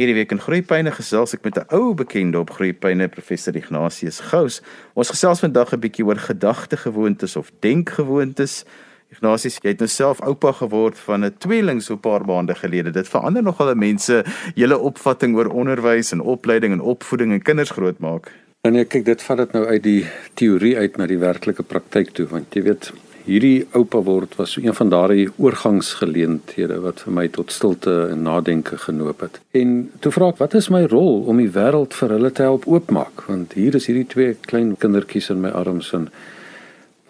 Hierdie week in Groepyne gesels ek met 'n ou bekende op Groepyne, professor Ignatius Gous. Ons gesels vandag 'n bietjie oor gedagtegewoontes of denkgewoontes. Ignatius, jy het nou self oupa geword van 'n tweeling so 'n paar maande gelede. Dit verander nogal mense hele opvatting oor onderwys en opleiding en opvoeding en kinders grootmaak. En ek kyk dit vat dit nou uit die teorie uit na die werklike praktyk toe, want jy weet hierdie oupa word was so een van daardie oorgangsgeleenthede wat vir my tot stilte en nadenke genoop het. En toe vra ek, wat is my rol om die wêreld vir hulle te help oopmaak? Want hier is hierdie twee klein kindertjies in my arms en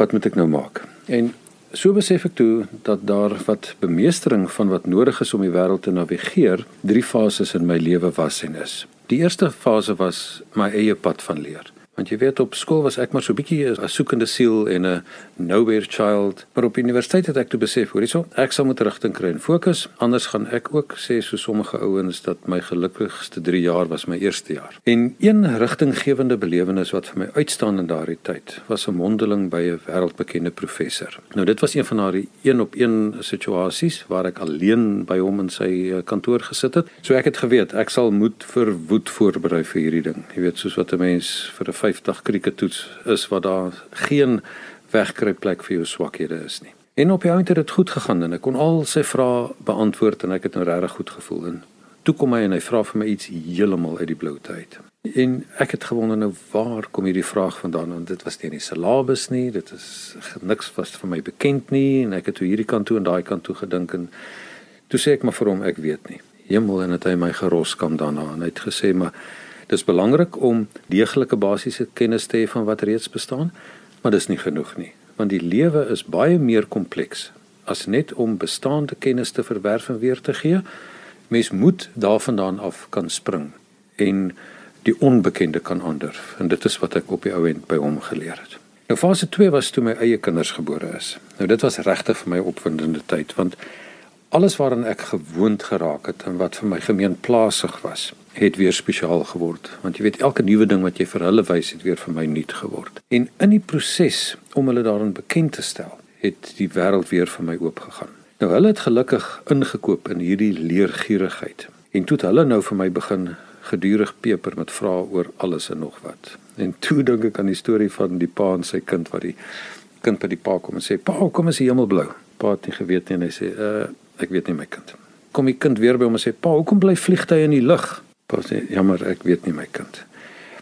wat moet ek nou maak? En so besef ek toe dat daar wat bemeestering van wat nodig is om die wêreld te navigeer, drie fases in my lewe was en is. Die eerste fase was my eie pad van leer. Want jy weet op skool was ek maar so bietjie 'n soekende siel en 'n nowhere child, maar op universiteit het ek toe besef, hoor hierso, ek sal moet rigting kry en fokus, anders gaan ek ook sê so sommige ouens dat my gelukkigste 3 jaar was my eerste jaar. En een rigtinggewende belewenis wat vir my uitstaan in daardie tyd, was 'n mondeling by 'n wêreldbekende professor. Nou dit was een van daardie een-op-een situasies waar ek alleen by hom in sy eh, kantoor gesit het. So ek het geweet ek sal moet verwoed voorberei vir hierdie ding. Jy weet soos wat 'n mens vir 'n 50 krieketoets is wat daar geen wegkruip plek vir jou swakhede is nie. En op die oomblik het dit goed gegaan en ek kon al sy vrae beantwoord en ek het nou regtig goed gevoel en toe kom hy en hy vra vir my iets heeltemal uit die blou uit. En ek het gewonder nou waar kom hierdie vraag vandaan want dit was nie in die syllabus nie, dit is niks was vir my bekend nie en ek het toe hierdie kant toe en daai kant toe gedink en toe sê ek maar vir hom ek weet nie. Hemel en het hy my geros kom daarna en hy het gesê maar Dis belangrik om deeglike basiese kennis te hê van wat reeds bestaan, maar dis nie genoeg nie, want die lewe is baie meer kompleks as net om bestaande kennis te verwerf en weer te gee. Mens moet daarvandaan af kan spring en die onbekende kan aandurf en dit is wat ek op die ou end by hom geleer het. Nou fase 2 was toe my eie kinders gebore is. Nou dit was regtig vir my opwindende tyd want alles waaraan ek gewoond geraak het en wat vir my gemeenplasig was, het weer spesiaal geword. Want jy weet elke nuwe ding wat jy vir hulle wys het weer vir my nuut geword. En in die proses om hulle daarin bekend te stel, het die wêreld weer vir my oopgegaan. Nou hulle het gelukkig ingekoop in hierdie leergierigheid. En toe het hulle nou vir my begin gedurig peper met vrae oor alles en nog wat. En toe dink ek aan die storie van die pa en sy kind wat die kind by die pa kom en sê: "Pa, kom as die hemel blou." Pa het nie geweet nie en hy sê: "Uh, ek weet nie my kind. Kom die kind weer by hom en sê: "Pa, hoekom bly vliegtye in die lug?" Pa sê: "Jammer, ek weet nie my kind."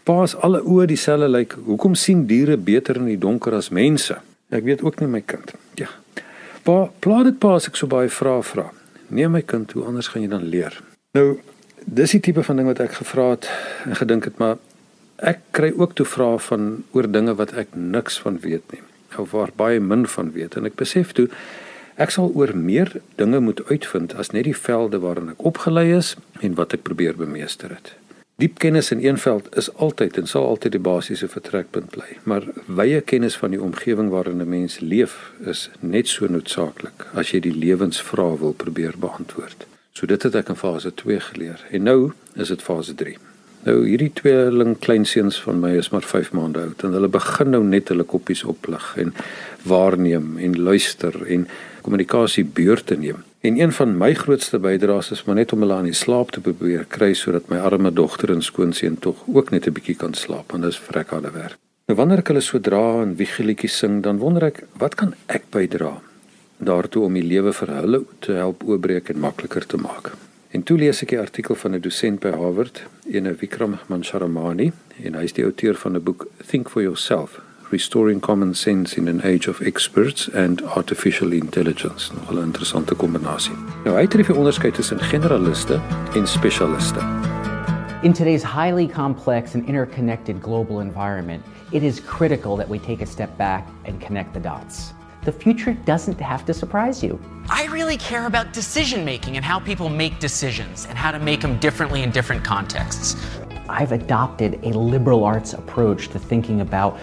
Pa se alle oë dieselfde lyk. Hoekom sien diere beter in die donker as mense? Ek weet ook nie my kind. Ja. Pa, pla dit pa as ek so baie vrae vra. Nee my kind, hoe anders gaan jy dan leer? Nou, dis die tipe van ding wat ek gevra het en gedink het, maar ek kry ook toe vrae van oor dinge wat ek niks van weet nie of waar baie min van weet en ek besef toe Ek sal oor meer dinge moet uitvind as net die velde waarin ek opgelei is en wat ek probeer bemeester het. Diep kennis in een veld is altyd en sal altyd die basiese vertrekpunt bly, maar wye kennis van die omgewing waarin 'n mens leef is net so noodsaaklik as jy die lewensvrae wil probeer beantwoord. So dit het ek in fase 2 geleer en nou is dit fase 3. Nou hierdie tweeling kleinseuns van my is maar 5 maande oud en hulle begin nou net hulle koppies oplig en waarneem en luister en kommunikasie beurt te neem. En een van my grootste bydraes is maar net om hulle aan die slaap te probeer kry sodat my arme dogter en skoonseun tog ook net 'n bietjie kan slaap want dit is vrek harde werk. Nou wanneer ek hulle so dra en wiegelietjies sing, dan wonder ek, wat kan ek bydra daartoe om die lewe vir hulle te help oopbreek en makliker te maak? En toe lees ek 'n artikel van 'n dosent by Harvard, ene Vikram Mancharamani, en hy is die outeur van 'n boek Think for Yourself: Restoring Common Sense in an Age of Experts and Artificial Intelligence. 'n interessante kombinasie. Nou hy tref die onderskeid tussen generaliste en spesialiste. In today's highly complex and interconnected global environment, it is critical that we take a step back and connect the dots. The future doesn't have to surprise you. I really care about decision making and how people make decisions and how to make them differently in different contexts. I've adopted a liberal arts approach to thinking about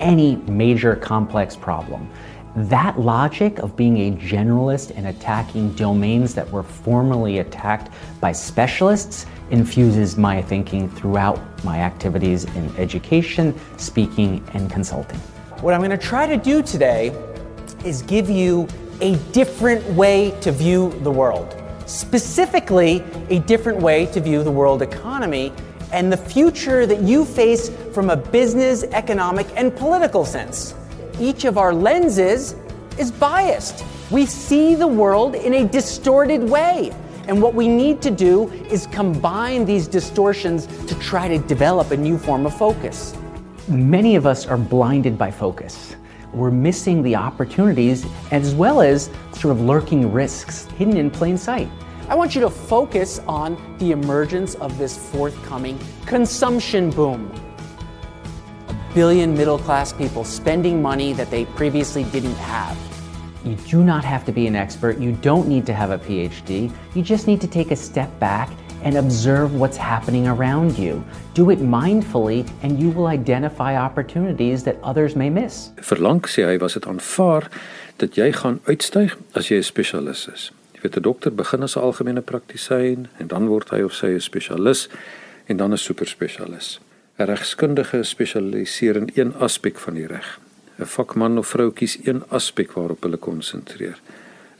any major complex problem. That logic of being a generalist and attacking domains that were formerly attacked by specialists infuses my thinking throughout my activities in education, speaking, and consulting. What I'm going to try to do today is give you a different way to view the world. specifically a different way to view the world economy and the future that you face from a business, economic, and political sense. Each of our lenses is biased. We see the world in a distorted way. And what we need to do is combine these distortions to try to develop a new form of focus. Many of us are blinded by focus. We're missing the opportunities as well as sort of lurking risks hidden in plain sight. I want you to focus on the emergence of this forthcoming consumption boom. A billion middle class people spending money that they previously didn't have. You do not have to be an expert. You don't need to have a PhD. You just need to take a step back and observe what's happening around you. Do it mindfully and you will identify opportunities that others may miss. Verlang sê hy was dit aanvaar dat jy gaan uitstyg as jy 'n spesialis is. Jy weet 'n dokter begin as 'n algemene praktisyn en dan word hy of sy 'n spesialis en dan 'n superspesialis. 'n Regskundige spesialiseer in een aspek van die reg. 'n vakman of vrou kies een aspek waarop hulle konsentreer.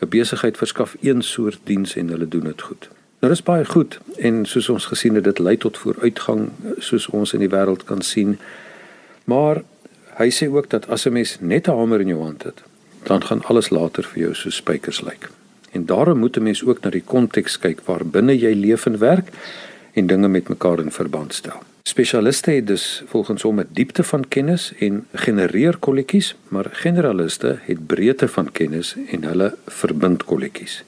'n Besigheid verskaf een soort diens en hulle doen dit goed. Nou dis baie goed en soos ons gesien het dit lei tot vooruitgang soos ons in die wêreld kan sien. Maar hy sê ook dat as 'n mens net 'n hamer in jou hand het, dan gaan alles later vir jou so spykers lyk. En daarom moet 'n mens ook na die konteks kyk waar binne jy leef en werk en dinge met mekaar in verband stel. Spesialiste het dus volgens hom 'n diepte van kennis en genereer kolletjies, maar generaliste het breedte van kennis en hulle verbind kolletjies.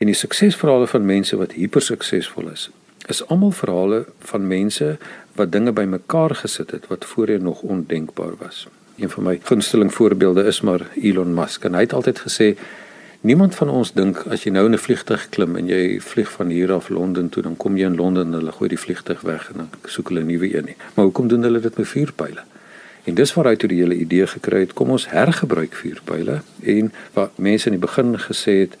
En die suksesverhale van mense wat hipersuksesvol is, is almal verhale van mense wat dinge bymekaar gesit het wat voorheen nog ondenkbaar was. Een van my gunsteling voorbeelde is maar Elon Musk en hy het altyd gesê Niemand van ons dink as jy nou in 'n vliegtuig klim en jy vlieg van hier af Londen toe, dan kom jy in Londen en hulle gooi die vliegtuig weg en dan soek hulle 'n nuwe een nie. Maar hoekom doen hulle dit met vuurpyle? En dis waaruit toe die hele idee gekry het, kom ons hergebruik vuurpyle en wat mense in die begin gesê het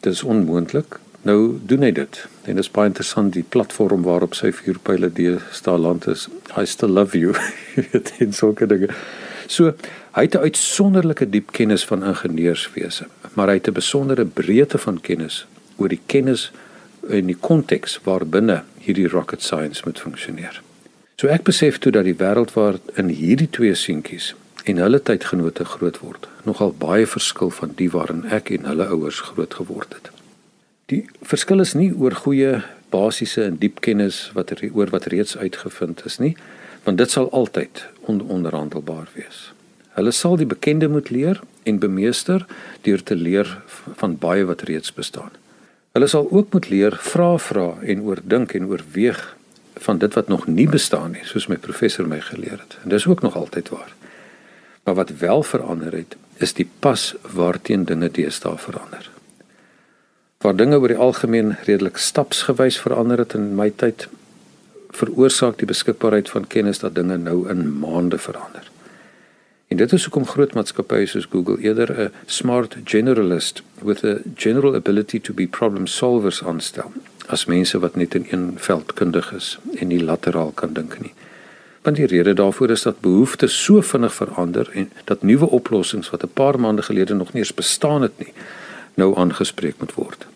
dis onmoontlik. Nou doen hy dit. En dit is baie interessant die platform waarop sy vuurpyle die staan land is. I still love you. dit is so 'n ding. So hy het 'n uitsonderlike diep kennis van ingenieurswese, maar hy het 'n besondere breedte van kennis oor die kennis in die konteks waarbinne hierdie rocket science moet funksioneer. So ek besef toe dat die wêreld waar in hierdie twee seentjies en hulle tydgenote groot word, nogal baie verskil van die waarin ek en hulle ouers groot geword het. Die verskil is nie oor goeie basiese en diep kennis wat er, oor wat reeds uitgevind is nie, want dit sal altyd on onderhandelbaar wees. Hulle sal die bekende moet leer en bemeester deur te leer van baie wat reeds bestaan. Hulle sal ook moet leer vra vra en oordink en oorweeg van dit wat nog nie bestaan nie, soos my professor my geleer het. En dis ook nog altyd waar. Maar wat wel verander het, is die pas waarteen dinge deesdae verander. Waar dinge oor die algemeen redelik stapsgewys verander het in my tyd, veroorsaak die beskikbaarheid van kennis dat dinge nou in maande verander. En dit is hoekom groot maatskappye soos Google eerder 'n smart generalist with a general ability to be problem solvers aanstel as mense wat net in een veld kundig is en nie lateraal kan dink nie. Want die rede daarvoor is dat behoeftes so vinnig verander en dat nuwe oplossings wat 'n paar maande gelede nog nie eens bestaan het nie, nou aangespreek moet word.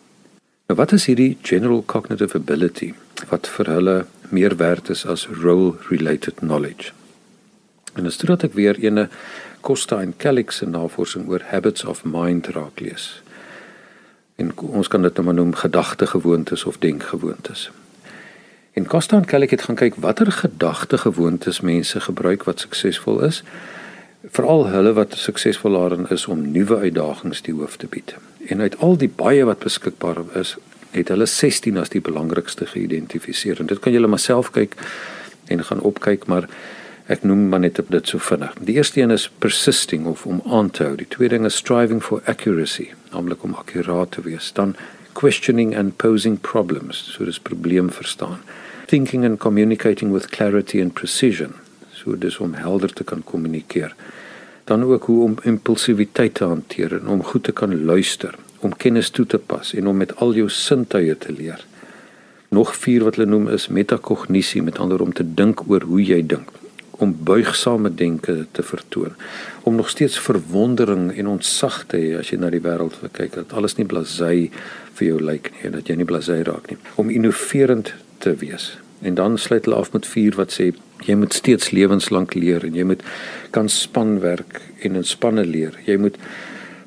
Nou wat is hierdie general cognitive ability wat vir hulle meer werd is as role related knowledge? En as dit ek weer ene Costa en Calix se navorsing oor habits of mind raak lees. En ons kan dit nou maar noem gedagtegewoontes of denkgewoontes. En Costa en Calix het gaan kyk watter gedagtegewoontes mense gebruik wat suksesvol is veral hulle wat suksesvol daarin is om nuwe uitdagings die hoof te bied. En uit al die baie wat beskikbaar is, het hulle 16 as die belangrikste geïdentifiseer. En dit kan julle maar self kyk en gaan opkyk, maar ek noem maar net dit so vinnig. Die eerste een is persisting of om aan te hou. Die tweede ding is striving for accuracy, naamlik om akkuraat te wees. Dan questioning and posing problems, so dis probleem verstaan. Thinking and communicating with clarity and precision, so dis om helder te kan kommunikeer dan ook hoe om impulsiwiteit te hanteer en om goed te kan luister, om kennis toe te pas en om met al jou sintuie te leer. Nog vier wat hulle noem is metakognisie, met ander om te dink oor hoe jy dink. Om buigsame denke te vertoon, om nog steeds verwondering en ontzag te hê as jy na die wêreld kyk, dat alles nie blasé vir jou lyk nie, dat jy nie blasé raak nie, om innoverend te wees. En dan sluit hulle af met 4 wat sê jy moet steeds lewenslank leer en jy moet kan spanwerk en in spanne leer. Jy moet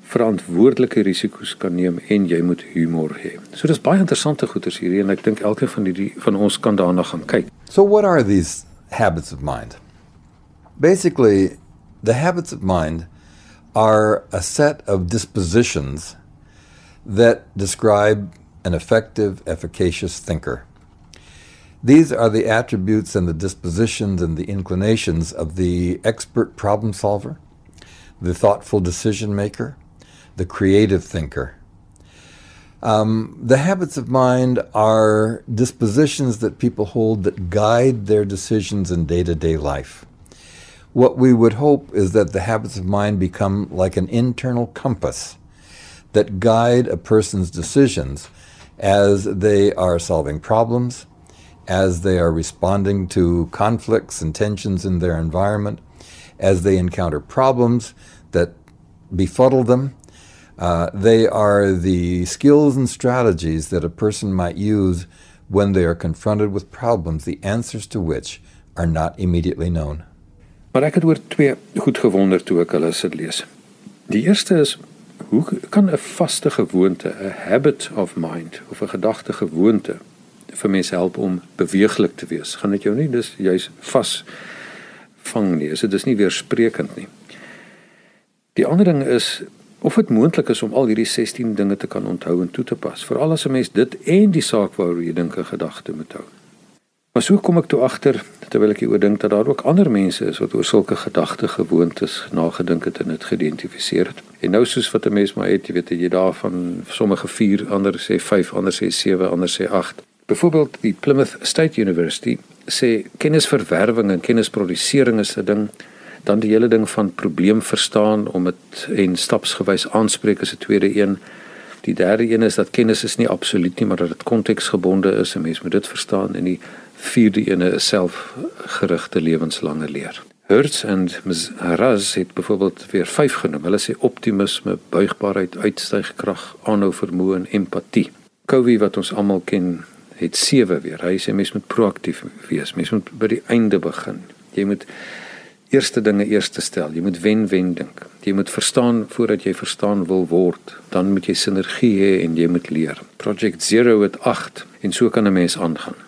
verantwoordelike risiko's kan neem en jy moet humor hê. So dis baie interessante goeters hierdie en ek dink elkeen van hierdie van ons kan daarna gaan kyk. So what are these habits of mind? Basically, the habits of mind are a set of dispositions that describe an effective, efficacious thinker. These are the attributes and the dispositions and the inclinations of the expert problem solver, the thoughtful decision maker, the creative thinker. Um, the habits of mind are dispositions that people hold that guide their decisions in day to day life. What we would hope is that the habits of mind become like an internal compass that guide a person's decisions as they are solving problems, as they are responding to conflicts and tensions in their environment, as they encounter problems that befuddle them, uh, they are the skills and strategies that a person might use when they are confronted with problems, the answers to which are not immediately known. Maar ek het oor twee goed gewonder toe ek hulle sit lees. Die eerste is hoe kan 'n vaste gewoonte, 'n habit of mind of 'n gedagte gewoonte vir mense help om beweeglik te wees? Gaan dit jou nie dis jy's vas vang nie. Is dit is nie weersprekend nie. Die ander ding is of dit moontlik is om al hierdie 16 dinge te kan onthou en toe te pas, veral as 'n mens dit en die saak waaroor jy dink 'n gedagte moet hou. Maar so kom ek toe agter terwyl ek hieroor dink dat daar ook ander mense is wat oor sulke gedagte gewoontes nagedink het en dit geïdentifiseer het. En nou soos wat 'n mens maar het, jy weet jy daarvan sommige 4, ander sê 5, ander sê 7, ander sê 8. Byvoorbeeld die Plymouth State University sê kennisverwerwing en kennisprodusering is 'n ding dan die hele ding van probleem verstaan om dit en stapsgewys aanspreek is 'n tweede een. Die derde een is dat kennis is nie absoluut nie, maar dat dit konteksgebonde is. 'n Mens moet dit verstaan en die vierde een is selfgerigte lewenslange leer. Hertz en Raz het byvoorbeeld weer 5 genoem. Hulle sê optimisme, buigbaarheid, uitstygkrag, aanhou vermoë en empatie. Covey wat ons almal ken, het 7 weer. Hy sê mens moet proaktief wees. Mens moet by die einde begin. Jy moet eerste dinge eers te stel. Jy moet wen-wen dink. Jy moet verstaan voordat jy verstaan wil word. Dan moet jy sinergie hê en jy moet leer. Project 0 het 8 en so kan 'n mens aangaan.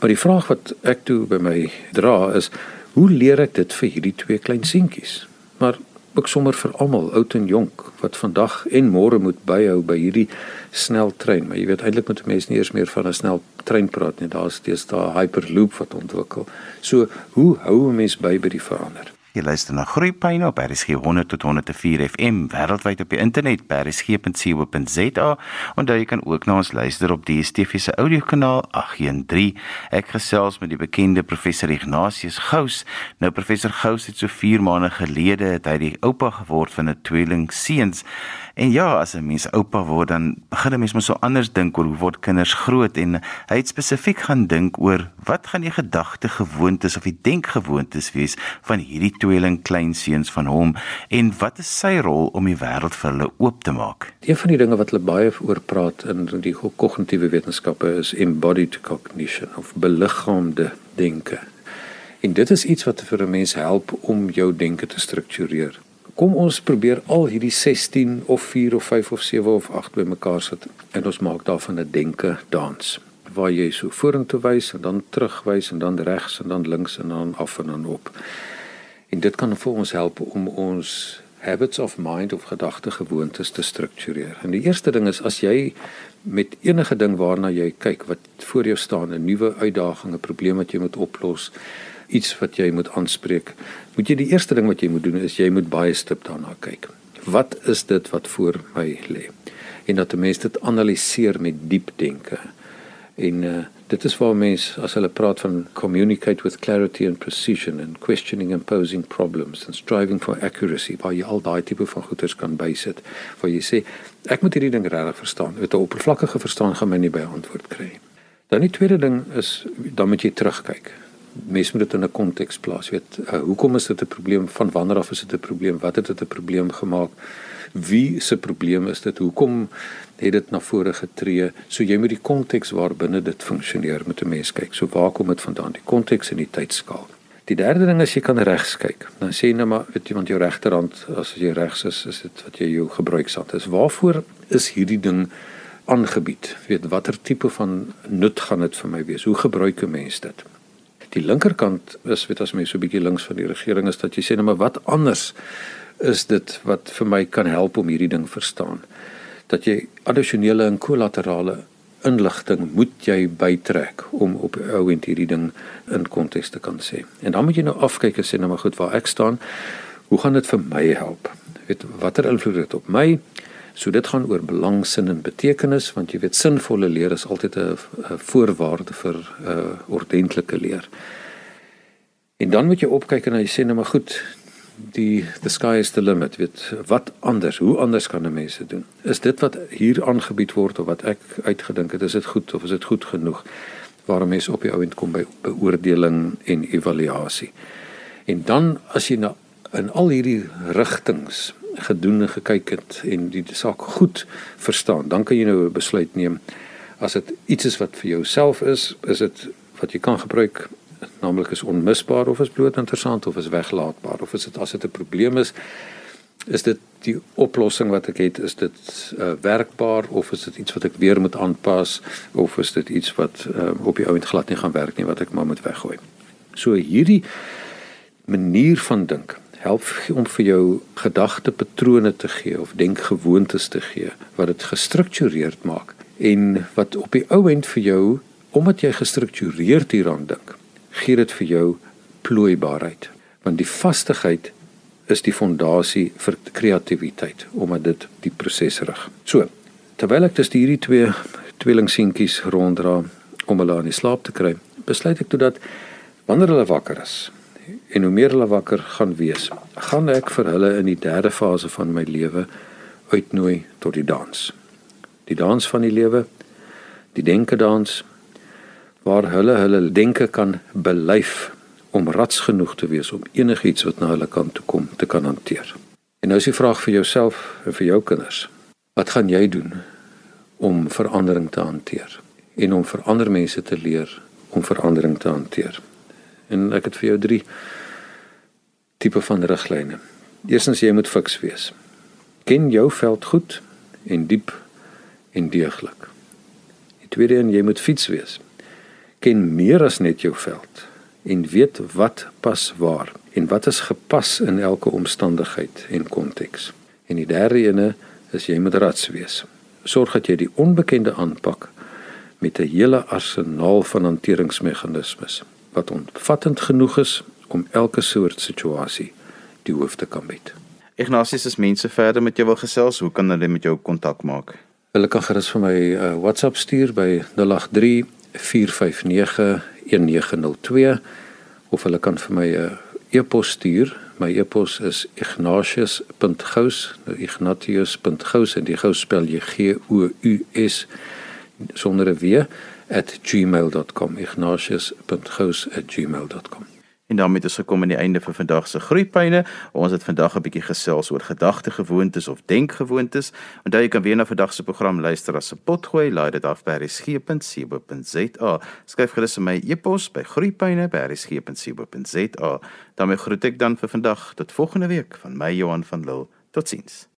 Maar die vraag wat ek toe by my dra is, hoe leer ek dit vir hierdie twee klein seentjies? Maar ook sommer vir almal, oud en jonk, wat vandag en môre moet byhou by hierdie sneltrein. Maar jy weet eintlik moet mense nie eers meer van 'n sneltrein praat nie. Daar's steeds daai hyperloop wat ontwikkel. So, hoe hou 'n mens by by die verander? Jy luister na Groepyne op RSG 100 tot 104 FM wêreldwyd op die internet by rsg.co.za en jy kan ook na ons luister op DSTV se audiokanaal 813. Ek gesels met die bekende professor Ignatius Gous. Nou professor Gous het so 4 maande gelede het hy die oupa geword van 'n tweeling seuns. En ja, as 'n mens oupa word, dan begin 'n mens mos so anders dink oor hoe word kinders groot en hy het spesifiek gaan dink oor wat gaan die gedagte gewoontes of die denkgewoontes wees van hierdie tweeling kleinseuns van hom en wat is sy rol om die wêreld vir hulle oop te maak? Een van die dinge wat hulle baie oor praat in die kognitiewe wetenskappe is embodied cognition of beliggaamde denke. En dit is iets wat vir 'n mens help om jou denke te struktureer kom ons probeer al hierdie 16 of 4 of 5 of 7 of 8 bymekaar sit en ons maak daarvan 'n denke dans waar jy so vorentoe wys en dan terugwys en dan regs en dan links en dan af en dan op. En dit kan vir ons help om ons habits of mind of gedagte gewoontes te struktureer. En die eerste ding is as jy met enige ding waarna jy kyk wat voor jou staan, 'n nuwe uitdaging, 'n probleem wat jy moet oplos, iets wat jy moet aanspreek, moet jy die eerste ding wat jy moet doen is jy moet baie stip daarna kyk. Wat is dit wat voor my lê? En dat 'n mens dit analiseer met diep denke. En uh, dit is waar mense as hulle praat van communicate with clarity and precision and questioning and posing problems and striving for accuracy, waar jy al daai tipe van goeters kan bysit, waar jy sê ek moet hierdie ding regtig verstaan. Met 'n oppervlakkige verstaan gaan my nie by antwoord kry nie. Dan die tweede ding is dan moet jy terugkyk mens moet dit in 'n konteks plaas. Jy weet, uh, hoekom is dit 'n probleem? Van wanneer af is dit 'n probleem? Wat het dit 'n probleem gemaak? Wie se probleem is dit? Hoekom het dit na vore getree? So jy moet die konteks waarbinne dit funksioneer met 'n mens kyk. So waar kom dit vandaan? Die konteks en die tydskaal. Die derde ding is jy kan regs kyk. Dan sê jy nou maar weet jy want jou regterhand as jy regs is, is dit wat jy jou gebruiksand is. Waarvoor is hierdie ding aangebied? Weet watter tipe van nut gaan dit vir my wees? Hoe gebruik 'n mens dit? Die linkerkant is weet as mens so 'n bietjie links van die regering is dat jy sê nou maar wat anders is dit wat vir my kan help om hierdie ding verstaan? Dat jy addisionele en kollaterale inligting moet jy bytrek om op ou en hierdie ding in konteks te kan sê. En dan moet jy nou afkyk en sê nou maar goed waar ek staan. Hoe gaan dit vir my help? Weet watter invloed het op my? So dit gaan oor belang, sin en betekenis want jy weet sinvolle leer is altyd 'n voorwaarde vir 'n uh, ordentlike leer. En dan moet jy opkyk en jy sê nou maar goed, die the sky is the limit. Weet wat anders hoe anders kan 'n mens dit doen? Is dit wat hier aangebied word of wat ek uitgedink het is dit goed of is dit goed genoeg? Waar mense op die ouend kom by beoordeling en evaluasie en dan as jy na in al hierdie rigtings gedoen en gekyk het en die saak goed verstaan dan kan jy nou 'n besluit neem. As dit iets is wat vir jouself is is dit wat jy kan gebruik naamlik is onmisbaar of is bloot interessant of is weglaatbaar of is dit as dit 'n probleem is is dit die oplossing wat ek het is dit uh, werkbaar of is dit iets wat ek weer moet aanpas of is dit iets wat uh, op die ouend glad nie gaan werk nie wat ek maar moet weggooi. So hierdie manier van dink help om vir jou gedagtepatrone te gee of denkgewoontes te gee wat dit gestruktureerd maak en wat op die ouend vir jou omdat jy gestruktureerd hieraan dink gee dit vir jou plooibaarheid want die vastigheid is die fondasie vir kreatiwiteit omdat dit die proses rig. So, terwyl ek dus hierdie twee tweelingseentjies ronddra om hulle aan die slaap te kry, besluit ek toe dat wanneer hulle wakker is en hoe meer hulle wakker gaan wees, gaan ek vir hulle in die derde fase van my lewe uitnooi tot die dans. Die dans van die lewe, die denke dans, waar hulle hulle denke kan belyf om rats genoeg te wees om enigiets wat na hulle kant toe kom te kan hanteer. En nou is die vraag vir jouself en vir jou kinders. Wat gaan jy doen om verandering te hanteer en om vir ander mense te leer om verandering te hanteer? En ek het vir jou 3 tipe van riglyne. Eerstens jy moet fiks wees. Ken jou veld goed en diep en deeglik. Die tweede een jy moet fiets wees ken meer as net jou veld en weet wat pas waar en wat is gepas in elke omstandigheid en konteks. En die derde ene is jy moet rats wees. Sorg dat jy die onbekende aanpak met 'n hele arsenaal van hanteringsmeganismes wat omvattend genoeg is om elke soort situasie die hoof te kan bied. Ignatius, as mense verder met jou wil gesels, hoe kan hulle met jou kontak maak? Hulle kan gerus vir my 'n uh, WhatsApp stuur by 083 4591902 of hulle kan vir my 'n e-pos stuur. My e-pos is ignatius.gous, nou ignatius.gous en die gous spel jy G O U S sonder 'n w @gmail.com ignatius.gous@gmail.com En daarmee is gekom aan die einde van vandag se groeipyne. Ons het vandag 'n bietjie gesels oor gedagtegewoontes of denkgewoontes. Onthou jy kan weer na vandag se program luister as 'n potgooi. Laai dit af by resgep.co.za. Skryf gerus my e-pos by groeipyne@resgep.co.za. daarmee groet ek dan vir vandag tot volgende week van my Johan van Lille. Totsiens.